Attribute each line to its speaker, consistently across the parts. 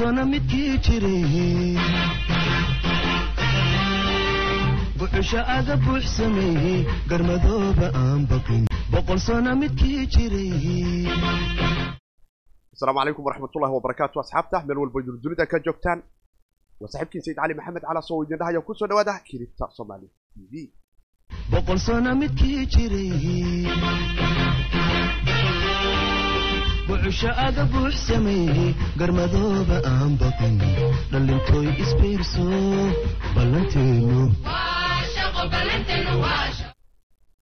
Speaker 1: sano midkii jiray buxusha aga buux sameeyey garmadooba aan baqin boqol midkii jiray
Speaker 2: asalaamu calaykum waraxmatullahi wabarakaatu asxaabta meel walba dunida ka joogtaan waa saaxiibkiin sayid cali maxamed cala soo idin dhahayo ku soo dhawaada kiribta soomaali t v
Speaker 1: boqol midkii jiray buxusha aga buux sameeyey garmadooba aan baqin dhallintooy isbiirso ballanteenu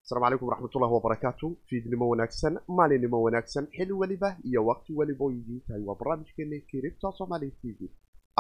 Speaker 2: asalaamu calaykum waraxmatullahi wabarakaatu fiidnimo wanaagsan maalinimo wanaagsan xili weliba iyo waqti weliba oo idiin tahay waa barnaamijkeena kiribta soomaali t v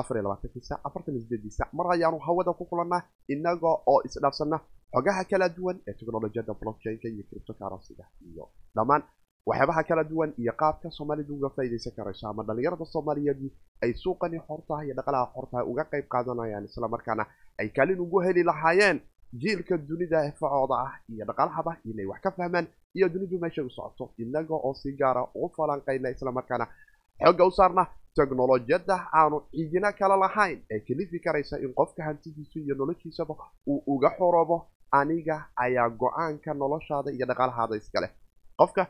Speaker 2: afar iyo labaatankii sac afartan sideedii mar ayaanu hawada ku kulannaa innaga oo isdhaafsanna xogaha kala duwan ee teknolojiyadda blockchainka iyo criptocurrencyga iyo dhammaan waxyaabaha kala duwan iyo qaabka soomaalidu uga faa'iidaysan karayso ama dhallinyarada soomaaliyeed ay suuqani xortaha iyo dhaqalaha xortaha uga qayb qaadanayaan islamarkaana ay kaalin ugu heli lahaayeen jiilka dunida facooda ah iyo dhaqaalahaba inay wax ka fahmaan iyo dunidu meeshay u socoto innaga oo si gaara u falanqayna islamarkaana xooga u saarna teknolojiyadda aanu ciidina kala lahayn ee kelifi karaysa in qofka hantidiisu iyo noloshiisaba uu uga xoroobo aniga ayaa go'aanka noloshaada iyo dhaqaalahaada iska qofka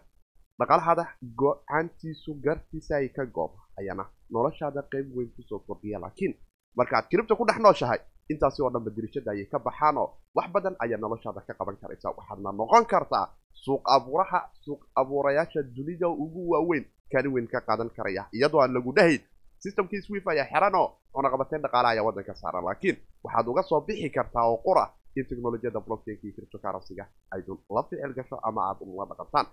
Speaker 2: dhaqaalahaada go'aantiisu gartiisa ay ka goob ayaana noloshaada qayb weyn ku soo kordhiya laakiin markaaad kiribta ku dhex nooshahay intaasi oo dhanba dirishada ayay ka baxaan oo wax badan ayaa noloshaada ka qaban karaysa. Waxaadna noqon kartaa suuq abuuraha suuq abuurayaasha dunida ugu waaweyn kani weyn ka qaadan karaya iyadoo aan lagu dhahayn systemkii swif ayaa xiran oo cunaqabateen dhaqaala ayaa waddanka saaran. Laakiin waxaad uga soo bixi kartaa oo qura in teknolojiyadda blockchainka iyo criptocurrencyga aydun la ficil gasho ama aad unla dhaqantaan.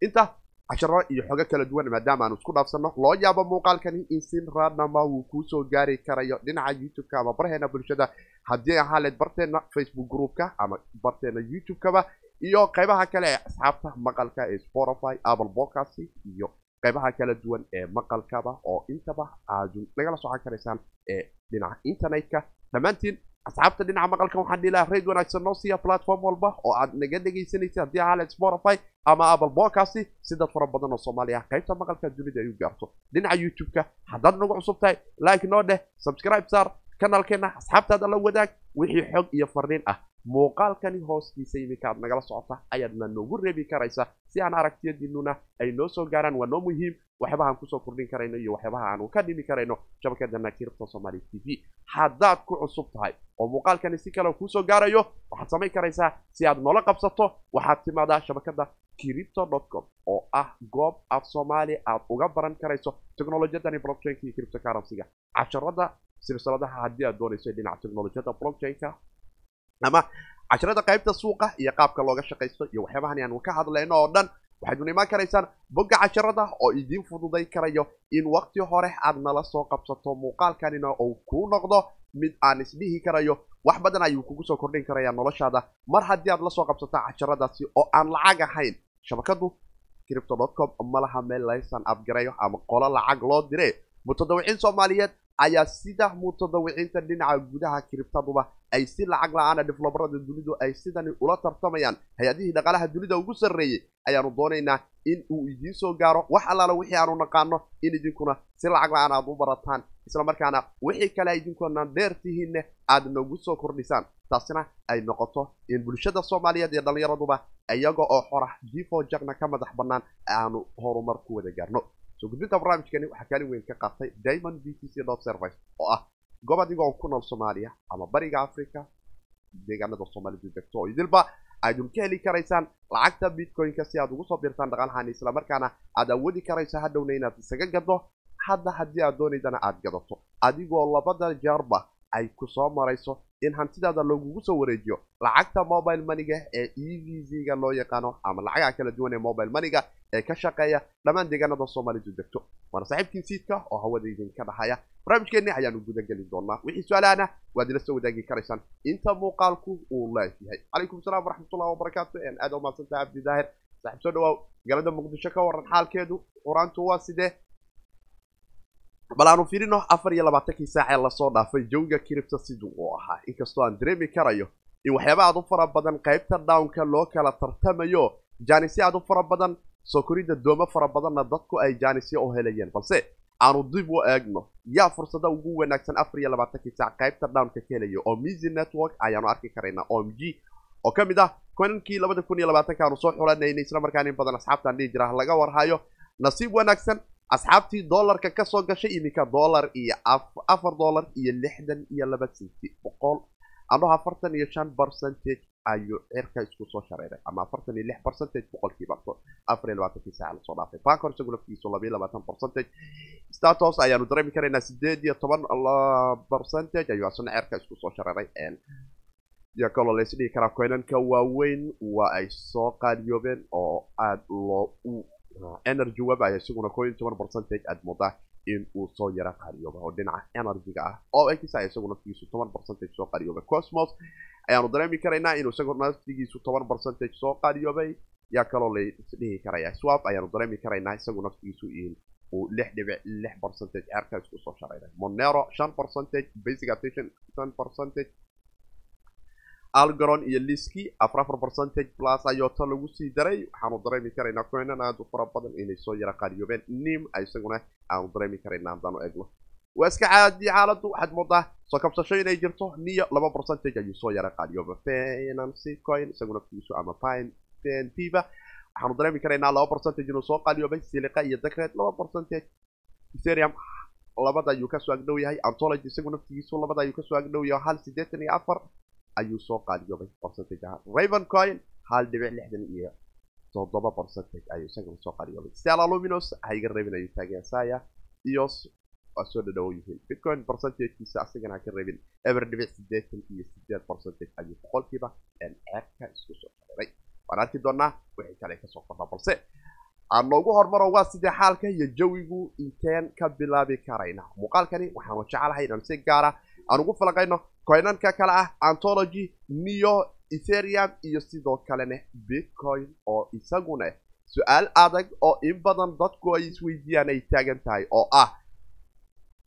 Speaker 2: Inta casharo iyo xogo kala duwan maadaama aanu isku dhaafsanno loo yaabo muuqaalkani in sin raadnama uu kuusoo gaari karayo dhinaca youtube-ka ama barheena bulshada. Haddii ahaaleed barteena facebook groupka ama barteena youtube-kaba iyo qaybaha kale ee asxaabta maqalka ee spotify apple podcast iyo qaybaha kala duwan ee maqalkaba oo intaba aadu nagala socon karaysaan ee dhinaca internetka. Dhammaantiin asxaabta dhinaca maqalka waxaan dhihi lahaa rayd wanaagsan noo siiya platform walba. Oo aad naga dhegaysanaysa haddii ahaaleed spotify. Ama apple podcast si dad fara badan oo soomaali ah qaybta maqalka dunida ay u gaarto dhinaca youtube-ka haddaad nagu cusub tahay like noo dheh subscribe saar kanaalkeena asxaabtaada la wadaag wixii xog iyo farriin ah muuqaalkani hoostiisa iminka aad nagala socota ayaadna noogu reebi karaysa si aan aragtiyadiinuna ay noo soo gaaraan. Waa noo muhiim. Waxyaabaha aan ku soo kordhin karayno iyo waxyaabaha aanu ka dhimi karayno shabakadana kiribta somaali t v. Haddaad ku cusub tahay oo muuqaalkani si kale kuusoo gaarayo waxaad samayn karaysaa si aad noola qabsato waxaad timaadaa shabakada kiripto com oo ah goob af soomaali aad uga baran karayso teknolojiyadani blockchainka iyo criptocurrencyga casharada silsiladaha haddii aad doonayso dhinaca teknolojiyadda blockchainka ama casharada qaybta suuqa iyo qaabka looga shaqaysto iyo waxyaabahan aanu ka hadlayno oo dhan waxayduna imaan karaysaan bogga casharada oo idiin fududay karayo in waqti hore aad nala soo qabsato muuqaalkanina uu kuu noqdo mid aan isdhihi karayo. Wax badan ayuu kugu soo kordhin karayaa noloshaada. Mar haddii aad la soo qabsato casharadaasi oo aan lacag ahayn shabakadu cripto com malaha meel laysan abgarayo ama qolo lacag loo dire mutadawiciin soomaaliyeed ayaa sida mutadawiciinta dhinaca gudaha kiribtaduba ay si lacag la'aana diflobarada dunidu ay sidani ula tartamayaan. Hay'adihii dhaqaalaha dunida ugu sarreeyey ayaanu doonaynaa in uu idiin soo gaaro wax allaala wixii aanu naqaano in idinkuna si lacag la'aan aad u barataan. Islamarkaana wixii kale idinkuna dheer tihiinne aad nagu soo kordhisaan. Taasina ay noqoto in bulshada soomaaliyeed iyo dhallinyaraduba iyaga oo xora jifo jagna ka madax bannaan aanu horumar ku wada gaarno soo gudbinta barnaamijkani waxaa kaalin weyn ka qaatay diamond b t c service oo ah goob adigoo ku nool soomaaliya ama bariga africa deegaanada soomaalidu degto oo idilba aydun ka heli karaysaan lacagta bitcoin-ka si aad ugu soo birtaan dhaqaalahani islamarkaana aad awoodi karayso hadhowna inaad isaga gado hadda haddii aad doonaydana aad gadato adigoo labada jeerba ay ku soo marayso in hantidaada lagugu soo wareejiyo. Lacagta mobile maniga ee e v z-ga loo yaqaano ama lacagaha kala duwan ee mobile maniga ee ka shaqeeya dhammaan deegaanada soomaalidu degto. Waana saaxiibkiin siidka oo hawada idinka dhahaya. Barnaamijkeenni ayaanu gudageli doonaa wixii su'aalahana waad ila soo wadaagi karaysaan. Inta muuqaalku uu leeyahay. Calaykum salaam waraxmatullahi wabarakaatu aad umaadsanta abdi daahir. Saaxiib soo dhawaaw galada muqdisho ka waran xaalkeedu. Quraantu waa sidee bal aanu fiirino afar iyo labaatankii saacee la soo dhaafay jawga kiribta siduu uu ahaa inkastoo aan dareemi karayo in waxyaaba aad u fara badan qaybta downka loo kala tartamayo jaanisyo aad u fara badan soo koridda doomo fara badanna dadku ay jaanisyo u helayeen. Balse aanu dib u eegno yaa fursada ugu wanaagsan afar iyo labaatankii saac qaybta downka ka helaya oo misi network ayaanu arki karaynaa o m g oo ka mid ah konankii labada kun iyo labaatanka aanu soo xulanayna isla markaan in badan asxaabtaan dhihi jira laga warhayo nasiib wanaagsan asxaabtii dollarka ka soo gashay iminka dollar iyo afar dollar iyo lixdan iyo laba senti boqol ano afartan iyo shan percentage ayuu cirka isku soo shareeray ama afartan iyo lix percentage boqolkiiba afar iyo labaatankii saaca la soo dhaafay bankor isagu laftigiisu laba iyo labaatan percentage. status ayaanu dareemi karaynaa sideed iyo toban percentage ayuu asna cirka isku soo shareeray iyo kaloo lays dhihi karaa coinanka waaweyn waa ay soo qaaliyoobeen oo aada loo energy web ayaa isaguna iyo toban percentage aada moodaa in uu soo yara qariyooba oo dhinaca energy-ga ah oo x ayaa isagu naftigiisu toban percentage soo qariyooba cosmos ayaanu dareemi karaynaa inuu isagu naftigiisu toban percentage soo qariyoobay yaa kaloo laisdhihi karaya swap ayaanu dareemi karaynaa isagu naftigiisu in uu lix dhibic lix percentage. cerka isku soo shareeray monero shan percentage. Basic attention shan percentage algaron iyo liski afar afar percentage plus ayooto lagu sii daray. Waxaanu dareemi karaynaa coinan aada u fara badan inay soo yara qaaliyoobeen nim isaguna aanu dareemi karaynaa haddaanu egno waa iska caadi xaaladdu waxaad moodaa soo kabsasho inay jirto niyo laba percentage ayuu soo yara qaadiyooba financy coin isaguna fiisu ama pine pntiva waxaanu dareemi karaynaa laba percentage inuu soo qaaliyoobay siliqa iyo decret laba percentage. Ethereum labada ayuu ka soo agdhow yahay. Antology isagu naftigiisu labada ayuu ka soo agdhow yahay. Hal siddeetan iyo afar ayuu soo qaaliyoobay percentage ahaan raven coin hal dhibic lixdan iyo toddoba percentage ayuu isaguna soo qaaliyoobay stella luminous hayga reebin ayuu taagan saya iyo waa soo dhadhawo yihiin bitcoin percentagekiisa asagana ha ka reebin eber dhibic siddeetan iyo sideed percentage ayuu boqolkiiba ceerka isku soo shareeray waan arki doonaa wixii kale ka soo kordha balse aan noogu hormaro waa sidee xaalka iyo jawigu inteen ka bilaabi karayna muuqaalkani waxaanu jecelahay inaan si gaara aan ugu falaqayno coinanka kale ah antology neo ethereum iyo sidoo kalena bitcoin oo isaguna su'aal adag oo in badan dadku ay isweydiiyaan ay taagan tahay oo ah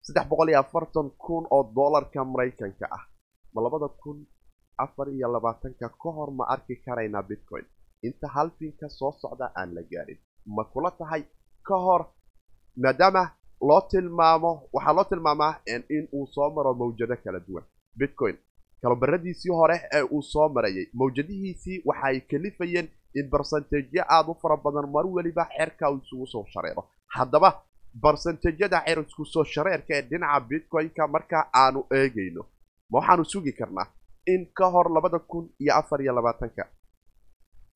Speaker 2: saddex boqol iyo afartan kun oo dollarka maraykanka ah. Ma labada kun afar iyo labaatanka ka hor ma arki karaynaa bitcoin. Inta halfinka soo socda aan la gaarin. Ma kula tahay ka hor maadaama loo tilmaamo waxaa loo tilmaamaa in uu soo maro mawjado kala duwan bitcoin. Kalobaradiisii hore ee uu soo marayay mawjadihiisii waxay kalifayeen in barsenteejyo aada u fara badan mar weliba xerka isugu soo shareero. Haddaba barsentejyada cer isku soo shareerka ee dhinaca bitcoin-ka marka aanu eegayno ma waxaanu sugi karnaa in ka hor labada kun iyo afar iyo labaatanka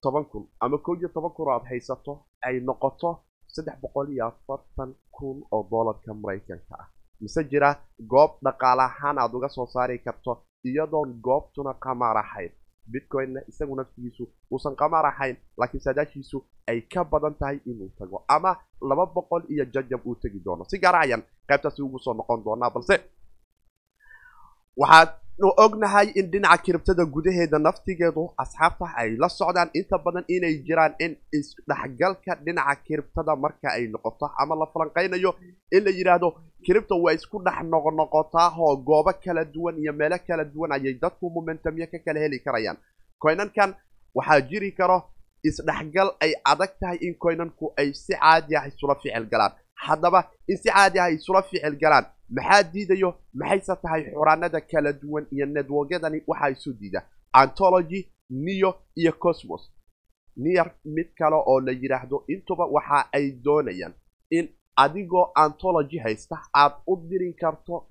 Speaker 2: toban kun ama kow iyo toban kun oo aad haysato ay noqoto saddex boqol iyo afartan kun oo dollarka maraykanka ah mise jira goob dhaqaale ahaan aada uga soo saari karto iyadoon goobtuna qamaar ahayn. Bitcoinna isagu naftigiisu uusan qamaar ahayn laakiin saadaashiisu ay ka badan tahay inuu tago ama laba boqol iyo jajab uu tegi doono. Si gaara ayaan qaybtaasi ugu soo noqon doonaa balse waxaanu ognahay in dhinaca kiribtada gudaheeda naftigeedu asxaabta ay la socdaan. Inta badan inay jiraan in isdhexgalka dhinaca kiribtada marka ay noqoto ama la falanqaynayo in la yidhaahdo kiribta waa isku dhex noqnoqotaa oo goobo kala duwan iyo meelo kala duwan ayay dadku momentumyo ka kala heli karayaan. Coinankan waxaa jiri karo isdhexgal ay adag tahay in coinanku ay si caadi ah isula ficil galaan. Haddaba in si caadi ah isula ficil galaan maxaa diidayo? Maxayse tahay xuraanada kala duwan iyo networkyadani waxaa isu diida. Antology neo iyo cosmos. Near mid kale oo la yidhaahdo intuba waxa ay doonayaan in adigoo antology haysta aad u diri karto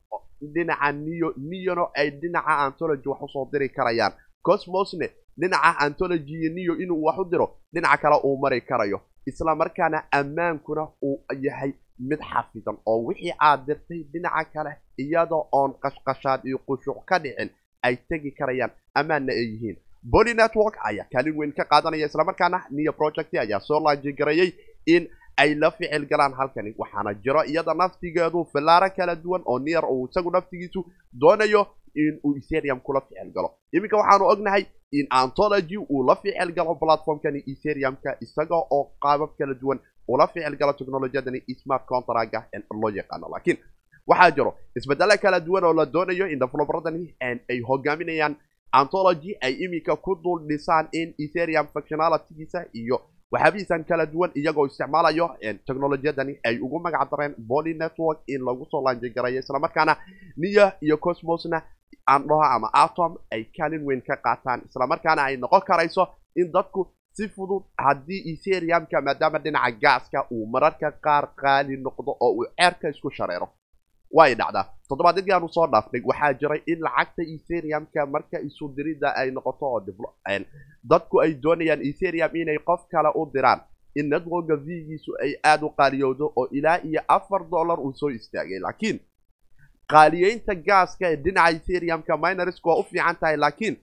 Speaker 2: dhinaca neo neono ay dhinaca antology wax u soo diri karayaan. Cosmosne dhinaca antology iyo neo inuu wax u diro dhinaca kale uu mari karayo. Isla markaana ammaankuna uu yahay mid xafidan oo wixii aad dirtay dhinaca kale iyadoo oon qashqashaad iyo qushuuc ka dhicin ay tegi karayaan ammaanna ay yihiin. Body network ayaa kaalin weyn ka qaadanaya islamarkaana neo project ayaa soo laajigareeyey in ay la ficil galaan halkani. Waxaana jiro iyada naftigeedu filaaro kala duwan oo near uu isagu naftigiisu doonayo in uu ethereum kula ficil galo. Iminka waxaanu ognahay in antology uu la ficil galo platformkani ethereum-ka isaga oo qaabab kala duwan ula ficil galo technolojiyadani smart contraga loo yaqaano. Laakiin waxaa jiro isbedelo kala duwan oo la doonayo in developeradani ay hogaaminayaan antology ay iminka ku dul dhisaan in ethereum functionalitygiisa iyo waxyaabihiisan kala duwan iyagoo isticmaalayo technolojiyadani ay ugu magac dareen body network in lagu soo laanjigarayo islamarkaana niya iyo cosmosna aan dhaho ama atom ay kaalin weyn ka qaataan. Islamarkaana ay noqon karayso in dadku si fudud haddii eteriumka maadaama dhinaca gaaska uu mararka qaar qaali noqdo oo uu ceerka isku shareero way dhacdaa toddobaadyadii aanu soo dhaafnay waxaa jiray in lacagta eteriumka marka isu dirida ay noqoto oo dadku ay doonayaan eterium inay qof kale u diraan in networka v-giisu ay aada u qaaliyowdo oo ilaa iyo afar dollar uu soo istaagay laakiin qaaliyeynta gaaska ee dhinaca eteriumka minorsk waa u fiican tahay laakiin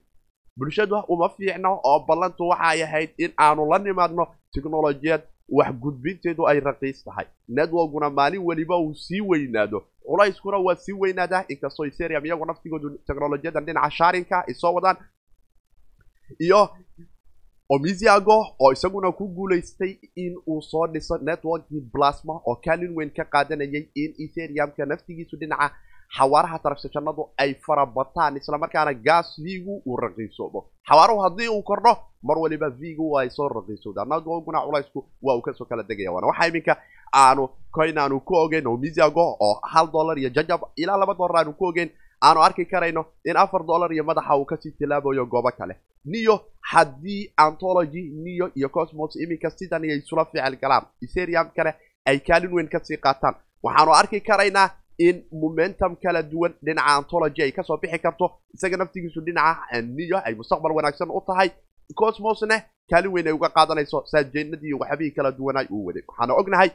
Speaker 2: bulshadu uma fiicno oo ballantu waxay ahayd in aanu la nimaadno technolojiyad wax gudbinteedu ay raqiis tahay networkuna maalin weliba uu sii weynaado. Culayskuna waa sii weynaadaa inkastoo eterium iyagu naftigoodu technolojiyadan dhinaca shaarinka ay soo wadaan. Iyo omisiago oo isaguna ku guulaystay in uu soo dhiso networkii plasma oo kaalin weyn ka qaadanayay in eteriumka naftigiisu dhinaca xawaaraha tarafsashannadu ay farabataan islamarkaana gaas v-gu uu raqiisoobo xawaaruhu haddii uu kordho mar waliba v-gu ay soo raqiisowdaa networkuna culaysku waa uu ka soo kala degaya. Waana waxaa iminka aanu coin aanu ku ogeyn omisiago oo hal dollar iyo jajab ilaa laba dollar aanu ku ogeyn aanu arki karayno in afar dollar iyo madaxa uu ka sii tilaabayo goobo kale. Niyo haddii antology niyo iyo cosmos iminka sidan ay isula ficil galaan. Kale ay kaalin weyn ka sii qaataan. Waxaanu arki karaynaa in momentum kala duwan. Dhinaca antology ay ka soo bixi karto isaga naftigiisu dhinaca niyo ay mustaqbal wanaagsan u tahay. Cosmosna kaalin weyn ay uga qaadanayso saajeynadii iyo waxyaabihii kala duwanay uu waday waxaana ognahay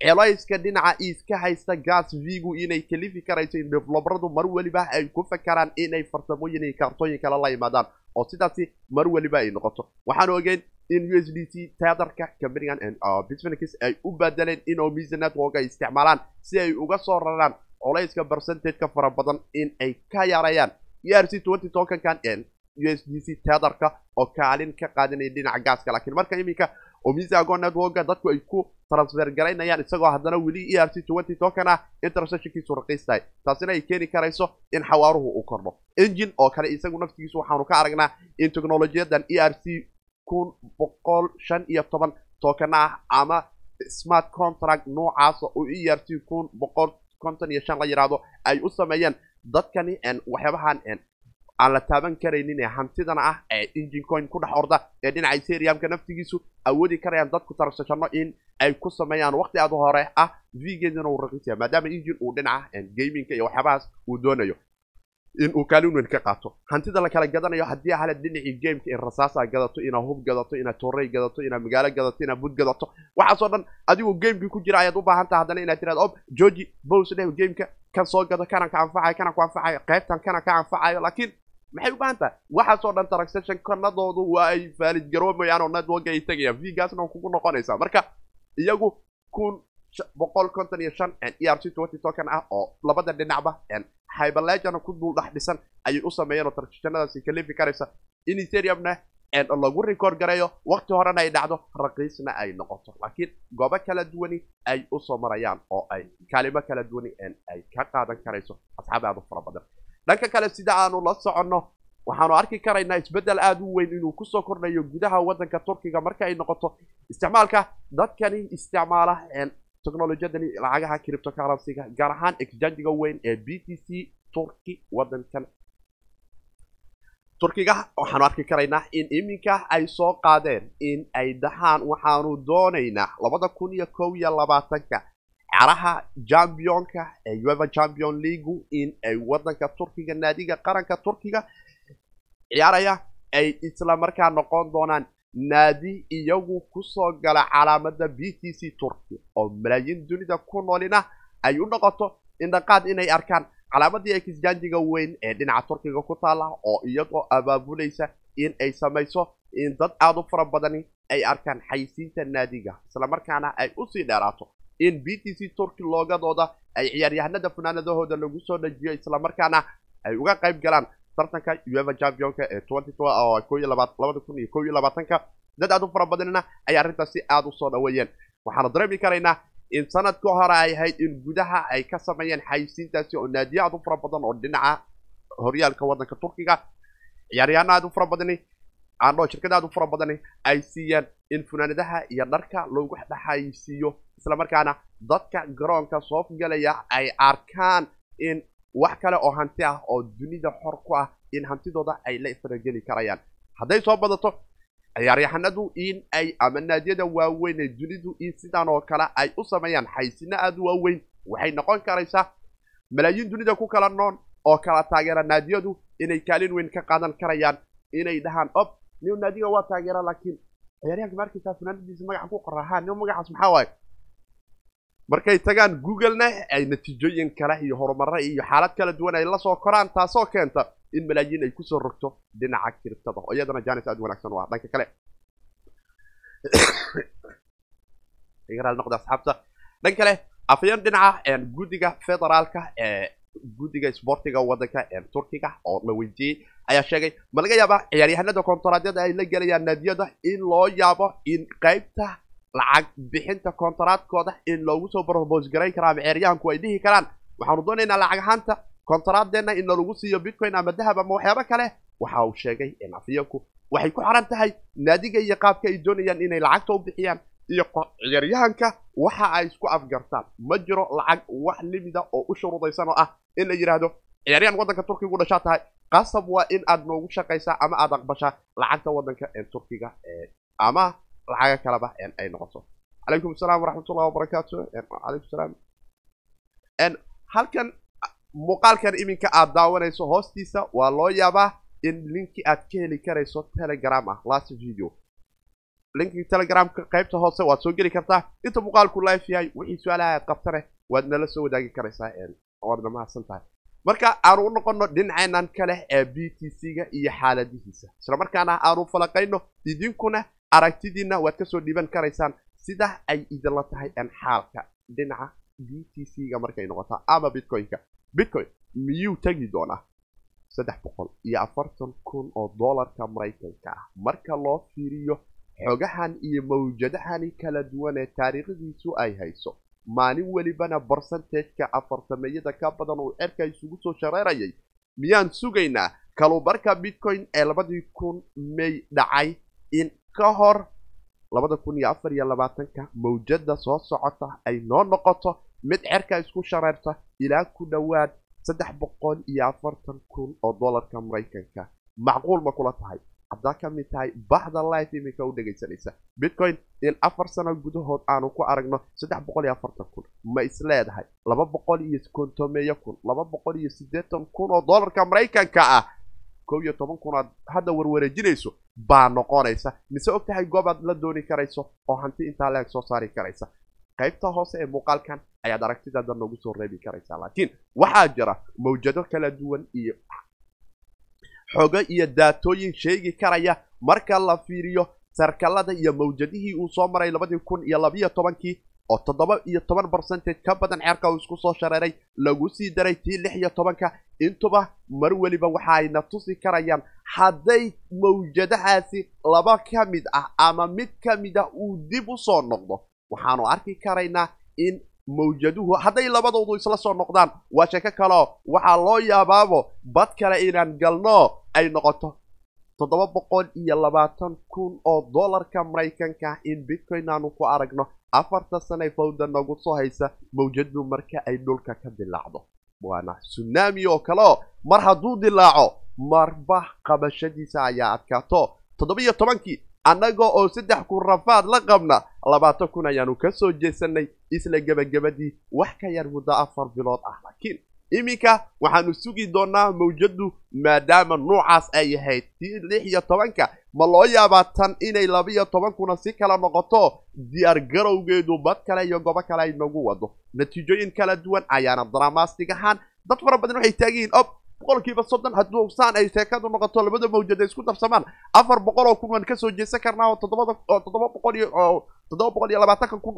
Speaker 2: celayska dhinaca iiska haysta gas v-gu inay kalifi karayso in develobaradu mar weliba ay ku fakaraan inay farsamooyin iyo kaartooyin kale la yimaadaan. Oo sidaasi mar weliba ay noqoto. Waxaan ogeyn in u s d c teadarka cambanigan bisfenix ay u badeleen in omisa network ay isticmaalaan si ay uga soo raraan colayska percentageka fara badan in ay ka yareeyaan e r c twenty tokenkan c teadarka oo kaalin ka qaadanaya dhinaca gaaska. Laakiin marka iminka omisago networka dadku ay ku transfer garaynayaan isagoo haddana weli e r c twenty token ah in transactionkiisu raqiis tahay taasina ay keeni karayso in xawaaruhu uu kordho. Engine oo kale isagu naftigiisu waxaanu ka aragnaa in technolojiyadan e r c kun boqol shan iyo toban token ah ama smart contract noocaasa oo e r c kun boqol konton iyo shan la yidhaahdo ay u sameeyeen dadkani waxyaabahan aan la taaban karaynin ee hantidana ah ee engine coin ku dhex orda ee dhinaca eteriumka naftigiisu awoodi karayaan dadku tarsashano in ay ku sameeyaan waqti aad hore ah v-geeduna uu raqiisaya maadaama engine uu dhinaca gaminka iyo waxyaabahaas uu doonayo in uu kaalin weyn ka qaato. Hantida la kala gadanayo haddii ahale dhinacii gameka in rasaasa gadato inaad hub gadato inaad torrey gadato inaad magaalo gadato inaad bud gadato. Waxaasoo dhan adigoo gamekii ku jira ayaad u baahan taha haddana inaad tiraad ob georgi bows dheh gameka kan soo gado kana ka anfacayo kana ku anfacayo qaybtan kana ka anfacayo laakiin maxay u baahan tahay waxaasoo dhan transaction kanadoodu waa ay faalid garoomayaan oo network ay tegayaan v-gaasna kugu noqonaysaa. Marka iyagu kun boqol konton iyo shan e r c twenty token ah oo labada dhinacba hyberlegana ku dul dhex dhisan ayay u sameeyeen oo transactionadaasi kalifi karaysa in eteriumna lagu record gareeyo waqti horena ay dhacdo raqiisna ay noqoto. Laakiin goobo kala duwani ay u soo marayaan oo ay kaalimo kala duwani ay ka qaadan karayso asxaab aad u fara badan. Dhanka kale sida aanu la soconno waxaanu arki karaynaa isbeddel aada u weyn inuu ku soo kordhayo gudaha waddanka turkiga marka ay noqoto isticmaalka dadkani isticmaala technolojiyadani lacagaha criptocurrencyga gaar ahaan exchangiga weyn ee b t c turki waddankan turkiga waxaanu arki karaynaa in iminka ay soo qaadeen in ay dhahaan waxaanu doonaynaa labada kun iyo kow iyo labaatanka caraha championka ee ueva champion leagu in ay waddanka turkiga naadiga qaranka turkiga ciyaaraya ay isla markaa noqon doonaan naadi iyagu ku soo gala calaamada b t c turki oo malaayiin dunida ku noolina ay u noqoto indhaqaad inay arkaan calaamadii exjanjiga weyn ee dhinaca turkiga ku taala oo iyagoo abaabulaysa in ay samayso in dad aada u fara badani ay arkaan xaysiinta naadiga islamarkaana ay u sii dheeraato in b t c turki loogadooda ay ciyaaryahanada funaanadahooda lagu soo dhajiyo islamarkaana ay uga qayb galaan tartanka ueva championka ee kun iyo ko iyo labaatanka dad aad u fara badanina ay arrintaasi aada u soo dhaweeyeen. Waxaanu dareemi karaynaa in sanadka hore ay ahayd in gudaha ay ka sameeyeen xayisiintaasi oo naadiyo aad u fara badan oo dhinaca horyaalka waddanka turkiga. Ciyaaryahaano aad u fara badani aandhoo shirkadaad u fara badani ay siiyeen in funaanadaha iyo dharka loogu dhexaysiiyo islamarkaana dadka garoonka soo galaya ay arkaan in wax kale oo hanti ah oo dunida xor ku ah in hantidooda ay la farageli karayaan. Hadday soo badato ciyaaryahanadu in ay ama naadiyada waaweyn ee dunidu in sidan oo kale ay u sameeyaan xaysino aada waaweyn waxay noqon karaysaa malaayiin dunida ku kala nool oo kala taageera naadiyadu inay kaalin weyn ka qaadan karayaan inay dhahaan ob nin naadiga waa taageera laakiin ciyaaryahanka ma arkaysaa funaanadiisa magaca ku qorahaa nin magacaas maxaa waaye markay tagaan googlena ay natiijooyin kale iyo horumare iyo xaalad kala duwan ay la soo koraan taasoo keenta in malaayiin ay ku soo rogto dhinaca kiribtada oo iyadana janis aad wanaagsan u ah dhanka kale. Noqda asxaabta. Dhan kale afayeen dhinaca guddiga federaalka ee guddiga isboortiga waddanka turkiga oo la weydiiyey ayaa sheegay ma laga yaaba ciyaaryahanada kontaraadyada ay la gelayaan naadiyada in loo yaabo in qaybta lacag bixinta kontaraadkooda in loogu soo brobos garayn kara ama ciyaaryahanku ay dhihi karaan. Waxaanu doonaynaa lacag ahaanta kontaraaddeenna in nalagu siiyo bitcoin ama dahab ama waxyaabo kale. Waxa uu sheegay in afayeenku waxay ku xaran tahay naadiga iyo qaabka ay doonayaan inay lacagta u bixiyaan iyo ciyaaryahanka waxa ay isku afgartaan. Ma jiro lacag wax limida oo u shuruudaysan oo ah in la yidhaahdo ciyaaryahan waddanka turkiga u dhashaa tahay. Qasab waa in aad noogu shaqaysaa ama aad aqbashaa lacagta waddanka turkiga ama lacaga kaleba ay noqoto. Calaykum asalaam waraxmatullahi wabarakaatu calaykum salaam. Halkan muuqaalkan iminka aad daawanayso hoostiisa waa loo yaabaa in linki aad ka heli karayso telegram ah last video. Linkii telegramka qaybta hoose waad soo geli kartaa. Inta muuqaalku life yahay wixii su'aalaha aad qabtane waad nala soo wadaagi karaysaa waadna mahadsan tahay marka aanu u noqono dhinaceenan kale ee b t c-ga iyo xaaladihiisa. Islamarkaana aanu falaqayno idinkuna aragtidiina waad ka soo dhiiban karaysaan sida ay idinla tahay xaalka dhinaca b t c-ga markay noqotaa ama bitcoin-ka. Bitcoin miyuu tegi doonaa? Saddex boqol iyo afartan kun oo dollarka maraykanka ah. Marka loo fiiriyo xogahan iyo mawjadahani kala duwan ee taariikhdiisu ay hayso maalin welibana barsentajka afartameeyada ka badan uu cerka isugu soo shareerayay miyaan sugaynaa? Kalubarka bitcoin ee labadii kun may dhacay in ka hor labada kun iyo afar iyo labaatanka mawjada soo socota ay noo noqoto mid cerka isku shareerta ilaa ku dhowaad saddex boqol iyo afartan kun oo dollarka maraykanka. Macquul ma kula tahay haddaa ka mid tahay baxda life iminka u dhegaysanaysa bitcoin in afar sano gudahood aanu ku aragno saddex boqol iyo afartan kun. Ma is leedahay. Laba boqol iyo kontomeeyo kun. Laba boqol iyo siddeetan kun oo dollarka maraykanka ah. Kow iyo toban kun aad hadda warwareejinayso baa noqonaysa. Mise og tahay goob aad la dooni karayso oo hanti intaa leeg soo saari karaysa. Qaybta hoose ee muuqaalkan ayaad aragtidaada noogu soo reebi karaysaa laakiin waxaa jira mawjado kala duwan iyo xogo iyo daatooyin sheegi karaya. Marka la fiiriyo sarkalada iyo mawjadihii uu soo maray labadii kun iyo labiyo tobankii oo toddoba iyo toban barcentage ka badan ceerka uu isku soo shareeray lagu sii daray tii lix iyo tobanka intuba mar weliba waxa ayna tusi karayaan hadday mawjadahaasi laba ka mid ah ama mid ka mid ah uu dib u soo noqdo waxaanu arki karaynaa in mawjaduhu hadday labadoodu isla soo noqdaan waa sheeko kaleo. Waxaa loo yaabaabo bad kale inaan galno ay noqoto toddoba boqol iyo labaatan kun oo dollarka maraykanka in bitcoin aanu ku aragno. Afarta sanay fawda nagu soo haysa mawjadu marka ay dhulka ka dilaacdo waana sunaami oo kaleo mar hadduu dilaaco marba qabashadiisa ayaa adkaato. Toddoba-iyo tobankii annaga oo saddex kun rafaad la qabna labaatan kun ayaanu ka soo jeesanay isla gebagabadii wax ka yar muddo afar bilood ah. Laakiin iminka waxaanu sugi doonaa mawjadu maadaama nuucaas ay ahayd tii lix iyo tobanka. Ma loo yaabaa tan inay laba-iyo tobankuna si kala noqoto diyaar garowgeedu bad kale iyo gobo kale ay nagu wado. Natiijooyin kala duwan ayaana dramaastig ahaan dad fara badan waxay taagiyiin ob boqolkiiba soddon hadduu saan ay sheekadu noqoto labada mawjad ay isku darsamaan afar boqol oo kun waan ka soo jeesan karnaa oo toddobada oo toddoba boqol iyo oo toddoba boqol iyo labaatanka kun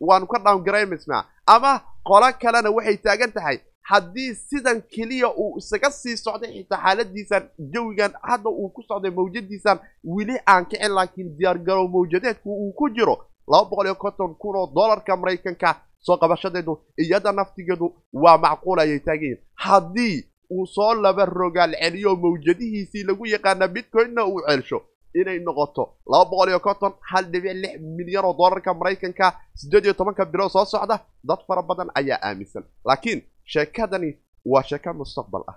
Speaker 2: waanu ka downgramisna ama qolo kalena waxay taagan tahay haddii sidan keliya uu isaga sii socday xitaa xaaladiisan jawigan hadda uu ku socday mawjadiisan weli aan kicin laakiin diyaargarow mawjadeedku uu ku jiro laba boqol iyo konton kun oo dollarka maraykanka soo qabashadeedu iyada naftigeedu waa macquul ayay taagayiin haddii uu soo laba rogaal celiyo mawjadihiisii lagu yaqaana bitcoinna uu celsho. Inay noqoto laba boqol iyo konton hal dhibic lix milyan oo dollarka maraykanka siddeed iyo tobanka bilood soo socda dad fara badan ayaa aaminsan. Laakiin sheekadani waa sheeko mustaqbal ah.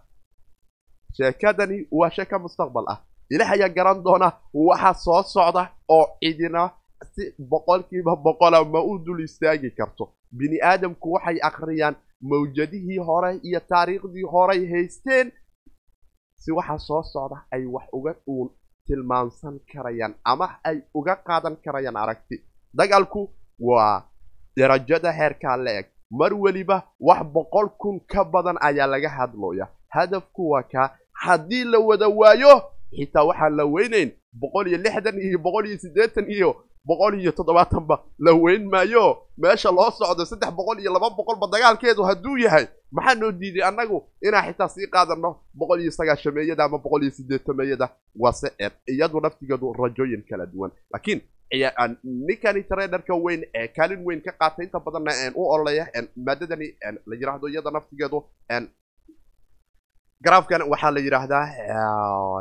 Speaker 2: Sheekadani waa sheeko mustaqbal ah. Ilaah ayaa garan doona waxa soo socda oo cidina si boqolkiiba boqola ma u dul istaagi karto. Bini aadamku waxay akhriyaan mawjadihii hore iyo taariikhdii horey haysteen? Si waxa soo socda ay wax uga uun tilmaamsan karayaan ama ay uga qaadan karayaan aragti. Dagaalku waa darajada heerkaa la eg. Mar weliba wax boqol kun ka badan ayaa laga hadlooya hadafku waa kaa. Haddii la wada waayo xitaa waxaan la weynayn boqol iyo lixdan iyo boqol iyo siddeetan iyo boqol iyo toddobaatanba la weyn maayo. Meesha loo socdo saddex boqol iyo laba boqolba dagaalkeedu hadduu yahay maxaa noo diiday annagu inaan xitaa sii qaadanno? Boqol iyo sagaashameeyada ama boqol iyo siddeetameeyada waase er iyadu naftigeedu rajooyin kala duwan. Laakiin ninkani traderka weyn ee kaalin weyn ka qaatay inta badanna u ololeya maadadani la yidhaahdo iyada naftigeedu garaafkan waxaa la yidhaahdaa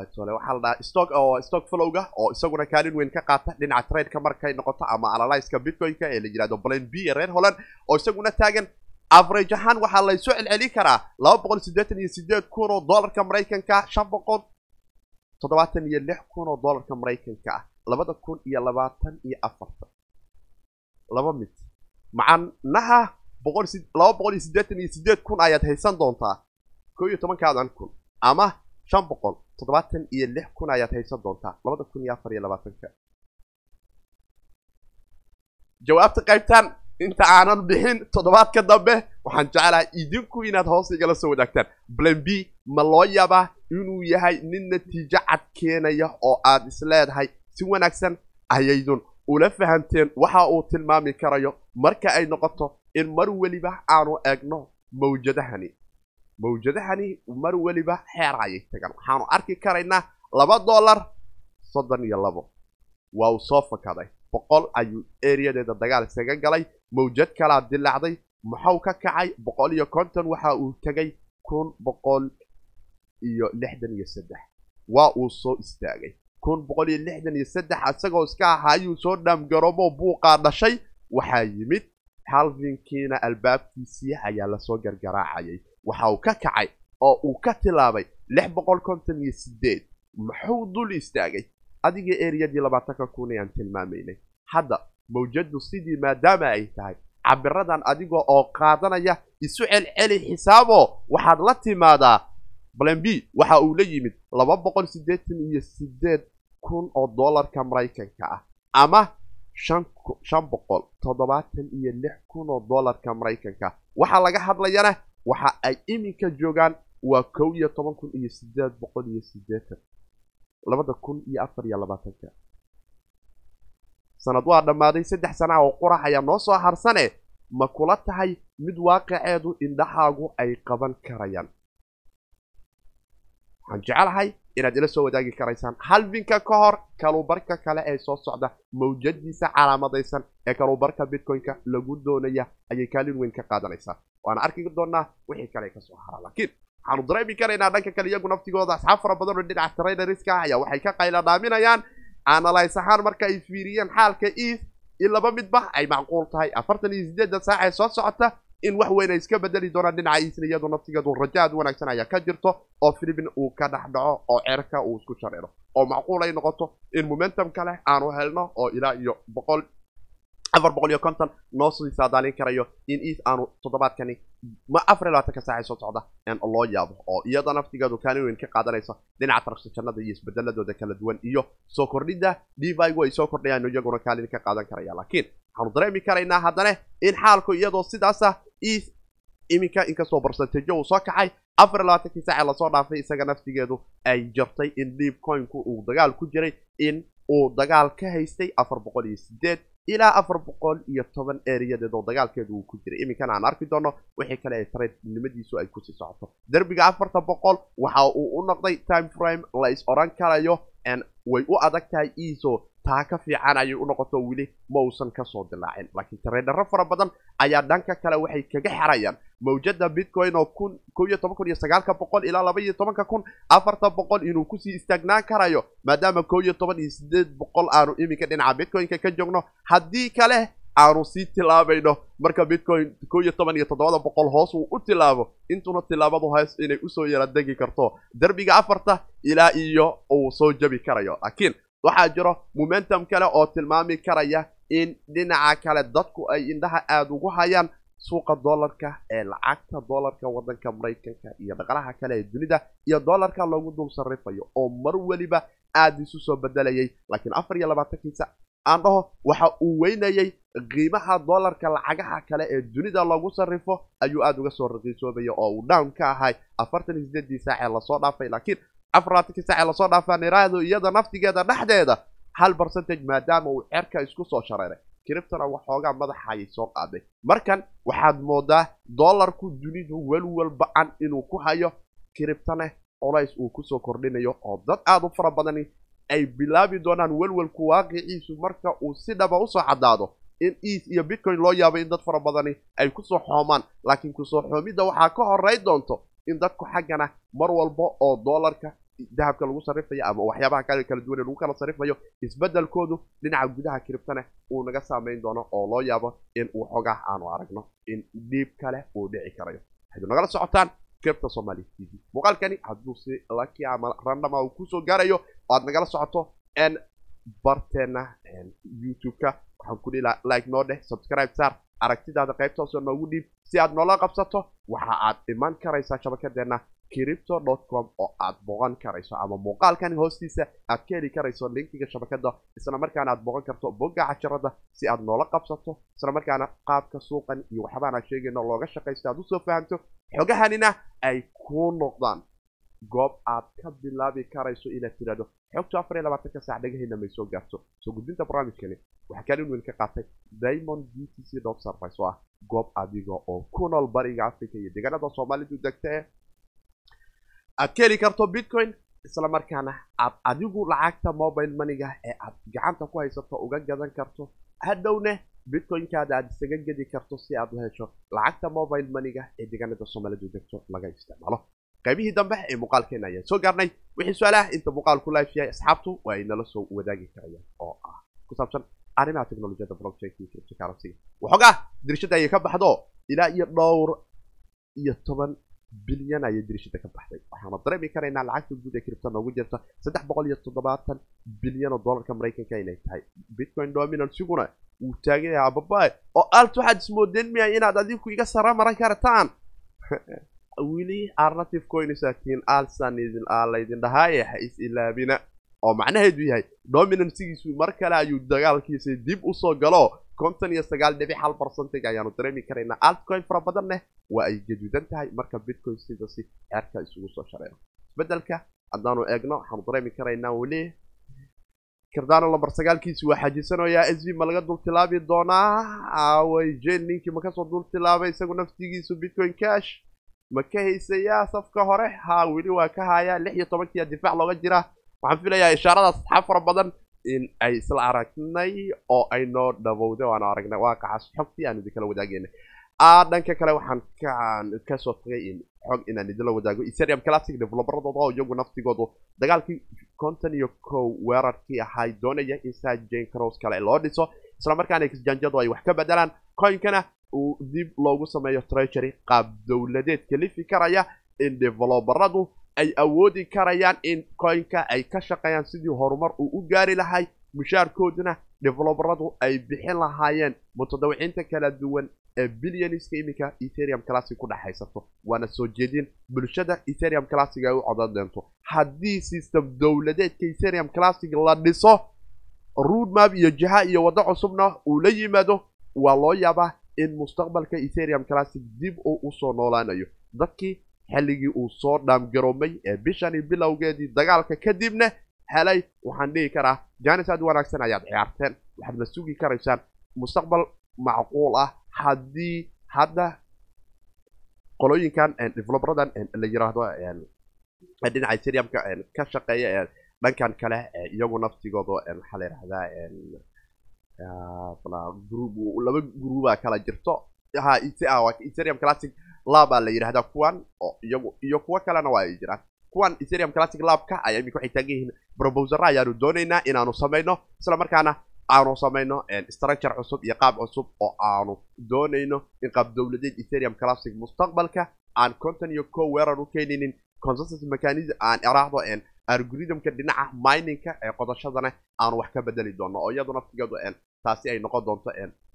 Speaker 2: waxaa la dhahaa stock oo stock flowga oo isaguna kaalin weyn ka qaata dhinaca tradeka markay noqoto ama analyzeka bitcoinka ee la yidhahdo plan b ee reer holland oo isaguna taagan. Average ahaan waxaa laysoo celcelin karaa laba boqol siddeetan iyo sideed kun oo dollarka maraykanka shan boqol toddobaatan iyo lix kun oo dollarka maraykanka ah labada kun iyo labaatan iyo afartan laba mid. Macanaha boqol laba boqol iyo siddeetan iyo sideed kun ayaad haysan doontaa ko iyo tobankaadan kun ama shan boqol toddobaatan iyo lix kun ayaad haysan doontaa labada kun iyo afar iyo labaatanka. Jawaabta qaybtan inta aanan bixin toddobaadka dambe waxaan jeclahay idinku inaad hoos igala soo wadaagtaan. Plan b ma loo yaabaa inuu yahay nin natiijo cad keenaya oo aad isleedahay si wanaagsan ayaydun ula fahamteen waxa uu tilmaami karayo marka ay noqoto in mar weliba aanu eegno mawjadahani mawjadahani mar weliba xeer ayay tagaan. Waxaanu arki karaynaa laba dollar soddon iyo labo. Waa uu soo fakaday boqol ayuu eriyadeeda dagaal isaga galay mawjad kalaa dilaacday muxuu ka kacay boqol iyo konton waxa uu tegay kun boqol iyo lixdan iyo saddex. Waa uu soo istaagay. Kun boqol iyo lixdan iyo saddex isagoo iska ahaa ayuu soo dhaamgaroomo buuqaa dhashay waxaa yimid halfinkiina albaabkiisii ayaa la soo gargaraacayay waxa uu ka kacay oo uu ka tilaabay lix boqol konton iyo sideed muxuu dul istaagay? Adiga eriyadii labaatanka kun ayaan tilmaamaynay. Hadda mawjadu sidii maadaama ay tahay cabiradan adiga oo qaadanaya isu celceli xisaabo waxaad la timaadaa plan b waxa uu la yimid laba boqol siddeetan iyo sideed kun oo dollarka maraykanka ah ama shan boqol toddobaatan iyo lix kun oo dollarka maraykanka waxaa laga hadlayana waxa ay iminka joogaan waa kow iyo toban kun iyo sideed boqol iyo siddeetan. Labada kun iyo afar iyo labaatanka. Sanad waa dhammaaday saddex sana oo qurax ayaa noo soo harsane. Ma kula tahay mid waaqiceedu indhahaagu ay qaban karayaan? Waxaan jecelahay inaad ila soo wadaagi karaysaan. Halfinka ka hor kalubarka kale ee soo socda mawjadiisa calaamadaysan ee kalubarka bitcoin-ka lagu doonaya ayay kaalin weyn ka qaadanaysaa waana arki doonaa wixii kale ka soo hara laakiin waxaanu dareemi karaynaa dhanka kale iyagu naftigooda. Asxaab fara badan oo dhinaca traderska ah ayaa waxay ka qayla dhaaminayaan. Analyse ahaan marka ay fiiriyeen xaalka eas in laba midba ay macquul tahay. Afartan iyo sideedda saac ee soo socota in wax weyn ay iska bedeli doonaan dhinaca easna iyadu naftigeedu rajo aad wanaagsan ayaa ka jirto oo filibin uu ka dhex dhaco oo cerka uu isku shareero oo macquul ay noqoto in momentum kale aanu helno oo ilaa iyo boqol afar boqol iyo konton noo sii saadaalin karayo in eas aanu toddobaadkani ma afar iyo labaatanka saac ee soo socda loo yaabo oo iyada naftigeedu kaalin weyn ka qaadanayso dhinaca tarksajannada iyo isbedeladooda kala duwan iyo soo kordhidda divigu ay soo kordhayaan iyaguna kaalin ka qaadan karaya. Laakiin waxaanu dareemi karaynaa haddana in xaalku iyadoo sidaasa eas iminka inkastoo barsantejo uu soo kacay. Afar iyo labaatankii saac ee la soo dhaafay isaga naftigeedu ay jirtay in deepcoinku uu dagaal ku jiray in uu dagaal ka haystay afar boqol iyo sideed ilaa afar boqol iyo toban eriyadeed oo dagaalkeedu uu ku jiray. Iminkana aan arki doono wixii kale ee tradenimadiisu ay ku sii socoto. Derbiga afarta boqol waxa uu u noqday time frame la is odhan karayo way u adag tahay iso taa ka fiican ayay u noqoto weli ma uusan ka soo dilaacin. Laakiin tareedharo fara badan ayaa dhanka kale waxay kaga xerayaan mawjada bitcoin oo kun ko iyo kun iyo sagaalka boqol ilaa laba iyo tobanka kun afarta boqol inuu ku sii istaagnaan karayo maadaama ko iyo toban iyo sideed boqol aanu iminka dhinaca bitcoin-ka ka joogno haddii kale aanu sii tilaabayno. Marka bitcoin ko iyo toban iyo toddobada boqol hoos uu u tilaabo intuna tilaabadu hays inay u soo yara degi karto. Derbiga afarta ilaa iyo uu soo jabi karayo. Laakiin waxaa jiro momentum kale oo tilmaami karaya in dhinaca kale dadku ay indhaha aada ugu hayaan suuqa dollarka ee lacagta dollarka waddanka maraykanka iyo dhaqalaha kale ee dunida iyo dollarka loogu dul sarrifayo oo mar weliba aada isu soo bedelayay. Laakiin afar iyo labaatankiisa aan dhaho waxa uu weynayay qiimaha dollarka lacagaha kale ee dunida lagu sarrifo ayuu aada uga soo raqiisoobaya oo uu down ka ahay afartan iyo sideedii saac ee la soo dhaafay. Laakiin afar labaatankii saac ee la soo dhaafaa niraahdo iyada naftigeeda dhexdeeda hal percentage maadaama uu cerka isku soo shareeray kiribtana waxoogaa madaxa ayay soo qaaday. Markan waxaad moodaa dollarku dunidu welwel ba'an inuu ku hayo kiribtane colays uu ku soo kordhinayo oo dad aada u fara badani ay bilaabi doonaan welwelku waaqiciisu marka uu si dhaba u soo caddaado in eas iyo bitcoin loo yaabo in dad fara badani ay ku soo xoomaan. Laakiin ku soo xoomidda waxaa ka horey doonto in dadku xaggana mar walba oo dollarka dahabka lagu sarrifayo ama waxyaabaha kale kala duwan ee lagu kala sarrifayo isbeddelkoodu dhinaca gudaha kiribtane uu naga saamayn doono oo loo yaabo in uu xogaah aanu aragno in dhiib kale uu dhici karayo. Waxaydu nagala socotaan kiribta somali t v. Muuqaalkani hadduu si laki ama randama uu ku soo gaarayo aad nagala socoto n barteena youtube-ka. Waxaan ku dhihi like noo dheh subscribe saar aragtidaada qaybta hoose noogu dhiib. Si aad noola qabsato waxa aad iman karaysaa shabakadeenna cripto com oo aad boqon karayso ama muuqaalkan hoostiisa aad ka heli karayso linkiga shabakada isla markaana aad boqon karto bogga casharada si aad noola qabsato. Isla markaana qaabka suuqan iyo waxbaan aad sheegayno looga shaqaysto aad u soo fahamto xogahanina ay ku noqdaan goob aad ka bilaabi karayso inaad tirahdo xogta afar iyo labaatanka saac dhagahayna may soo gaarto. Soo gudbinta barnaamijkani waxaa kaalin weyn ka qaatay diamond b t c dot service oo ah goob adiga oo ku nool bariga africa iyo deegaanada soomaalidu degta ee aad ka heli karto bitcoin isla markaana aad adigu lacagta mobile moneyga ee aad gacanta ku haysato uga gadan karto. Hadhowne bitcoinkaada aad isaga gedi karto si aad u hesho lacagta mobile moneyga ee deegaanada soomaalidu degto laga isticmaalo qaybihii dambe ee muuqaalkeena ayaan soo gaarnay wixii su'aalaha inta muuqaalku life yahay asxaabtu waa ay nala soo wadaagi karayaan oo ah ku saabsan arrimaha iyo cryptocurrency waxoogaa dirishada ayay ka baxdo ilaa iyo dhowr iyo toban bilyan ayay dirishada ka baxday waxaana dareemi karaynaa lacagta guud ee kiribta noogu jirta saddex boqol iyo toddobaatan bilyan oo dollarka maraykanka inay tahay bitcoin dominansiguna wuu taagan yahay ababae oo alt waxaad ismoodeen miya inaad adigu iga sara maran kartaan wili arnative coinsaatiin alsan idin laydin dhahaaye ha is ilaabina. Oo macnaheedu yahay dominansigiisu mar kale ayuu dagaalkiisa dib u soo galo. Konton iyo sagaal dhibic hal percentage ayaanu dareemi karaynaa altcoin fara badanne waa ay gaduudan tahay marka bitcoin sidasi ceerka isugu soo shareero isbeddelka haddaanu eegno waxaanu dareemi karaynaa weli cardano lamber sagaalkiisi waa xajisanayaa s v ma laga dul doonaa? Away jen ninkii ma ka soo dul tilaabay isagu naftigiisu bitcoin cash ma ka haysayaa safka hore? Ha weli waa ka hayaa. Lix iyo tobankiia difaac looga jira waxaan filayaa ishaaradaas asxaab fara badan in ay isla aragnay oo ay noo dhabowday o aanu aragnay. Waaqacaas xogtii aan idinkala wadaagayna dhanka kale waxaan kaan ka soo tagay in xog inaan idinla wadaago. Ethereum classic developeradooda oo iyagu naftigoodu. Dagaalkii konton iyo kow weerarkii ahay doonaya in saa jane cross kale loo dhiso. Isla markaana exjanjadu ay wax ka bedelaan. Coinkana uu dib loogu sameeyo treasury qaab dowladeed kalifi karaya in developeradu ay awoodi karayaan in coinka ay ka shaqeeyaan sidii horumar uu u gaari lahay. Mushaarkooduna developeradu ay bixin lahaayeen mutadawiciinta kala duwan ee billioniska iminka ethereum classic ku dhexaysato waana soo jeedin bulshada ethereum classic ay u codan doonto. Haddii system dowladeedka ethereum classic la dhiso roadmap iyo jiha iyo waddo cusubna uu la yimaado waa loo yaabaa in mustaqbalka ethereum classic dib uu u soo noolaanayo. Dadkii xilligii uu soo dhaamgaroomay ee bishani bilowgeedii dagaalka kadibna helay waxaan dhihi karaa jaanis aad wanaagsan ayaad ciyaarteen. Waxaadna sugi karaysaan. Mustaqbal macquul ah. Haddii hadda qolooyinkan developeradan la yiraahdo dhinaca ethereumka ka shaqeeya dhankan kale iyagu naftigooda waxaa la yidhahdaa laba gruubaa kala jirto. Ha ethereum classic laba la yidhahdaa kuwan oo iyo kuwo kalena waa ay jiraan. Kuwan ethereum classic labka ayaa iminka waxay taagan yihiin. Brobosera ayaanu doonaynaa inaanu samayno isla markaana aanu samayno structure cusub iyo qaab cusub oo aanu doonayno in qaab dowladeed ethereum classic mustaqbalka aan conton iyo co weerar u keenaynin consensus mechanism aan iraahdo algorithmka dhinaca miningka ee qodashadana aanu wax ka bedeli doono oo iyadu naftigeedu taasi ay noqon doonto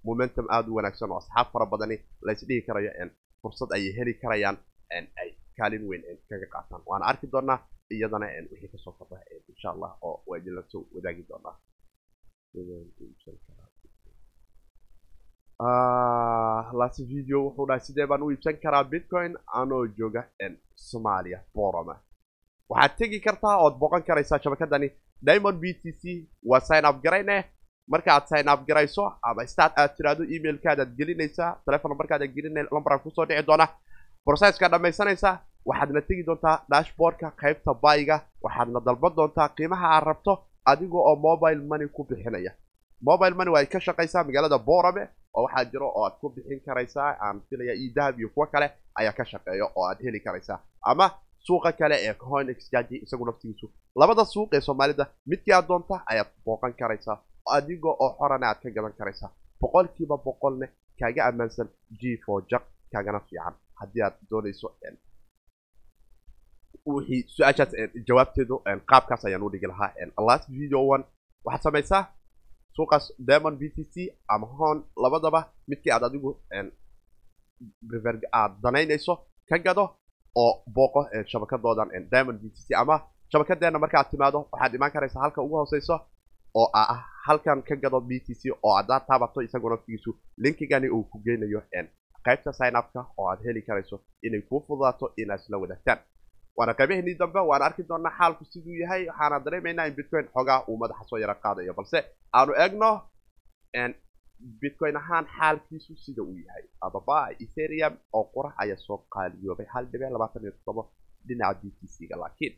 Speaker 2: momentum aada u wanaagsan oo asxaab fara badani laysdhihi karayo fursad ayay heli karayaan ay kaalin weyn kaga qaataan. Waana arki doonaa iyadana wixii ka soo kordha insha allah oo waa idinla soo wadaagi doonaa. Last video wuxuu dhahay sidee baan u iibsan karaa bitcoin? Anoo jooga soomaaliya boroma waxaad tegi kartaa ood boqon karaysaa shabakadani. Diamond b t c waa sign up garayne markaaad sign up garayso ama start aad tiraahdo emailkaadaad gelinaysaa telefon markaadaad gelinay lambaraan ku soo dhici doona. Processka dhammaysanaysaa waxaadna tegi doontaa dashboardka qaybta bayga waxaadna dalban doontaa qiimaha aad rabto adiga oo mobile money ku bixinaya. Mobile money waa ay ka shaqaysaa magaalada borame oo waxaa jiro oo aad ku bixin karaysaa aan filaya io dahab iyo kuwo kale ayaa ka shaqeeya oo aad heli karaysaa. Ama suuqa kale ee coin exchange isagu naftigiisu labada suuq ee soomaalida midkii aad doonta ayaad booqan karaysaa adiga oo xorana aad ka gadan karaysaa boqolkiiba boqolne kaaga ammaansan g for jak kaagana fiican. Haddii aad doonayso wixii su'aashaas jawaabteedu qaabkaas ayaan u dhigi lahaa. Last video one waxaad samaysaa suuqaas diamond b t c ama hon labadaba midkii aad adigu aad danaynayso ka gado oo booqo shabakadoodan diamond b t c ama shabakadeena markaad timaado waxaad imaan karaysaa halka ugu hooseyso oo ah halkan ka gado b t c oo haddaad taabato isagu naftigiisu linkigani uu ku geynayo qaybta sign upka oo aad heli karayso inay kuu fududaato inaad isla wadaagtaan waana qaybaheenii dambe waana arki doonaa xaalku siduu yahay waxaana dareemaynaa in bitcoin xoogaa uu madaxa soo yaro qaadayo balse aanu eegno bitcoin ahaan xaalkiisu sida uu yahay. Ababa ethereum oo qurax ayaa soo qaaliyoobay hal dhibic labaatan iyo toddoba dhinaca b t c-ga laakiin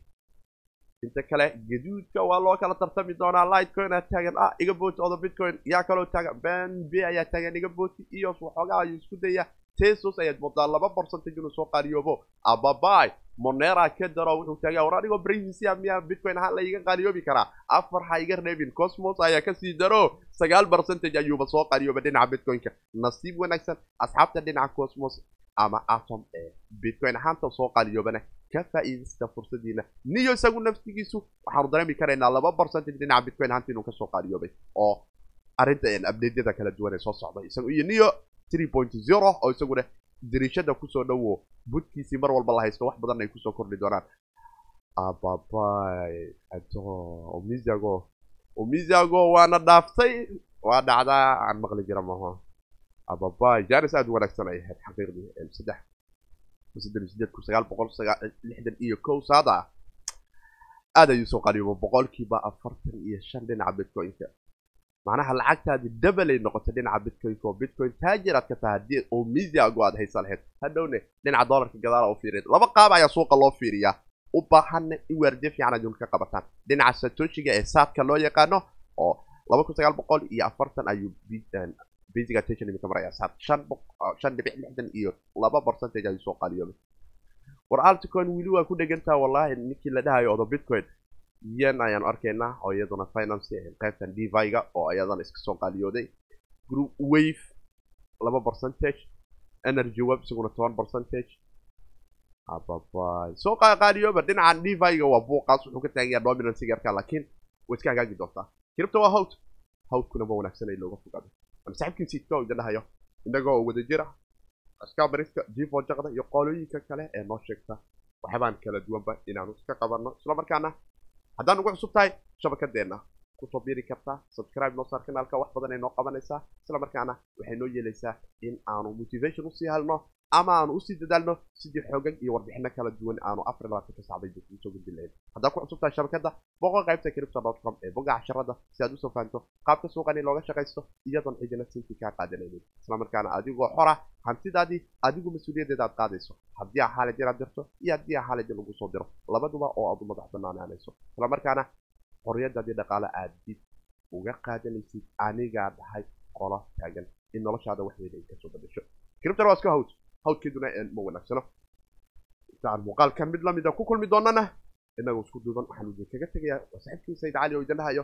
Speaker 2: inta kale. Gaduudka waa loo kala tartami doonaa lightcoin aa taagan ah iga booti odo bitcoin. Yaa kaloo taagan ben b ayaa taagan iga booti ios waxoogaa ayuu isku daya tesos ayaad moodaa laba percentage inuu soo qaaliyoobo ababai monera ka daro wuxuu taagaa war anigoo bracisia miyaa bitcoin ahaan la iga qaaliyoobi karaa afar ha iga reebin cosmos ayaa ka sii daro sagaal percentage ayuuba soo qaaliyooba dhinaca bitcoinka nasiib wanaagsan asxaabta dhinaca cosmos ama atom ee bitcoin ahaanta soo qaaliyoobana ka faa'iidaysta fursadiina niyo isagu naftigiisu waxaanu dareemi karaynaa laba percentage dhinaca bitcoin ahaanta inuu ka soo qaaliyoobay oo arrinta updateyada kala duwan ee soo socda isagu iyo niyo three point zero oo isaguna dariishada ku soo dhowo budkiisii mar walba la haysto wax badan ay ku soo kordhi doonaan. Ababai ato omizago. Omizago waana dhaaftay waa dhacdaa aan maqli jira maho ababai janis aada u wanaagsan ay ahayd xaqiiqdii saddex lixdan iyo kow saada aad ayuu soo qaliyobo boqolkiiba afartan iyo shan dhinaca bitcoin-ka. Macnaha lacagtaadi dabalay noqotay dhinaca bitcoin-ka. Oo bitcoin taajir aad ka tahay haddii oo misiago aad haysa lahayd. Hadhowne dhinaca dollarka gadaala u fiiriya laba qaab ayaa suuqa loo fiiriyaa. U baahanna in waardiyo fiican adduunka ka qabataan. Dhinaca satoshiga ee saadka loo yaqaano oo laba kun sagaal boqol iyo afartan ayuu maraya saad shan dhibic lixdan iyo laba percentage ayuu soo qaaliyoobay war alticoin weli waa ku dhegantaa wallahi ninkii la dhahayo odo bitcoin yen ayaanu arkaynaa oo iyaduna finance qaybtan deviga oo iyadana iska soo qaaliyooday group wave laba percentage. Energy web isaguna toban percentage. Ababai soo qaaliyooba dhinacan deviga waa buuqaas wuxuu ka taagaya dominancy garka laakiin way iska hagaagi doontaa. Kiribta waa hawd hawdkuna ma wanaagsan in looga fogaado ama saaxiibkiin siidka idin dhahayo innagoo wada jira. Askabariska jifo jaqda iyo qolooyinka kale ee noo sheegta waxbaan kala duwanba inaanu iska qabanno isla markaana haddaan ugu cusub tahay shabakadeenna ku soo biiri kartaa subscribe noo saar kanaalka wax badan ay noo qabanaysaa isla markaana waxay noo yeelaysaa in aanu motivation u sii helno ama aanu u sii dadaalno sidii xoogag iyo warbixino kala duwan aanu afar labaatanka sacday u soo gudbin lahayn haddaad ku cusub tahay shabakadda boqo qaybta cripto dot com ee bogga casharada si aad u soo fahanto qaabka suuqani looga shaqaysto iyadoon cidina sinti kaa qaadanaynin isla markaana adigoo xora hantidaadii adigu mas'uuliyaddeeda aad qaadayso haddii aa xaalid inaad dirto iyo haddii aa xaalid in lagu soo diro labaduba oo aad u madax banaanaanayso isla markaana xorriyadaadii dhaqaale aad dib uga qaadanaysid anigaa dhahay qola taagan in noloshaada wax weyn ay ka soo badasho kiribtana waa iska hawd hawdkeeduna ma wanaagsano intaan muuqaalkan mid lamida ku kulmi doonana. Inagoo isku duuban waxaan idin kaga tegayaa waa saaxiibkii sayid cali oo idin dhahayo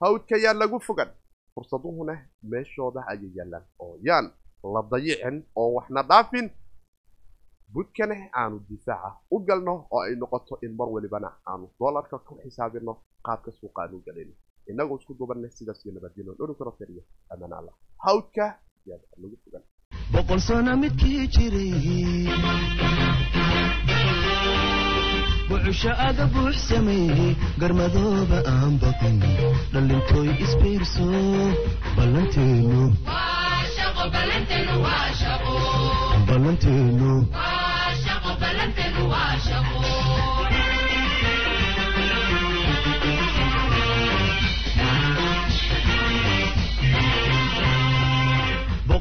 Speaker 2: hawdka yaa lagu fogan. Fursaduhuna meeshooda ayay yaallaan. Oo yaan la dayicin oo waxna dhaafin. Budkana aanu difaaca u galno oo ay noqoto in mar walibana aanu doolarka ku xisaabino qaabka suuqa aanu galayno inagoo isku duubanna sidaas iyo nabadgelo dhulukarateriya amaan allah. Hawdka yaa lagu fogan
Speaker 1: boqol sano midkii jiray bucusho aga buux sameeyey garmadooba aan baqin dhallintooy isbiirso ballanteenu ballanteenu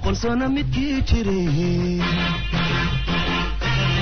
Speaker 1: qolsoona midkii jiray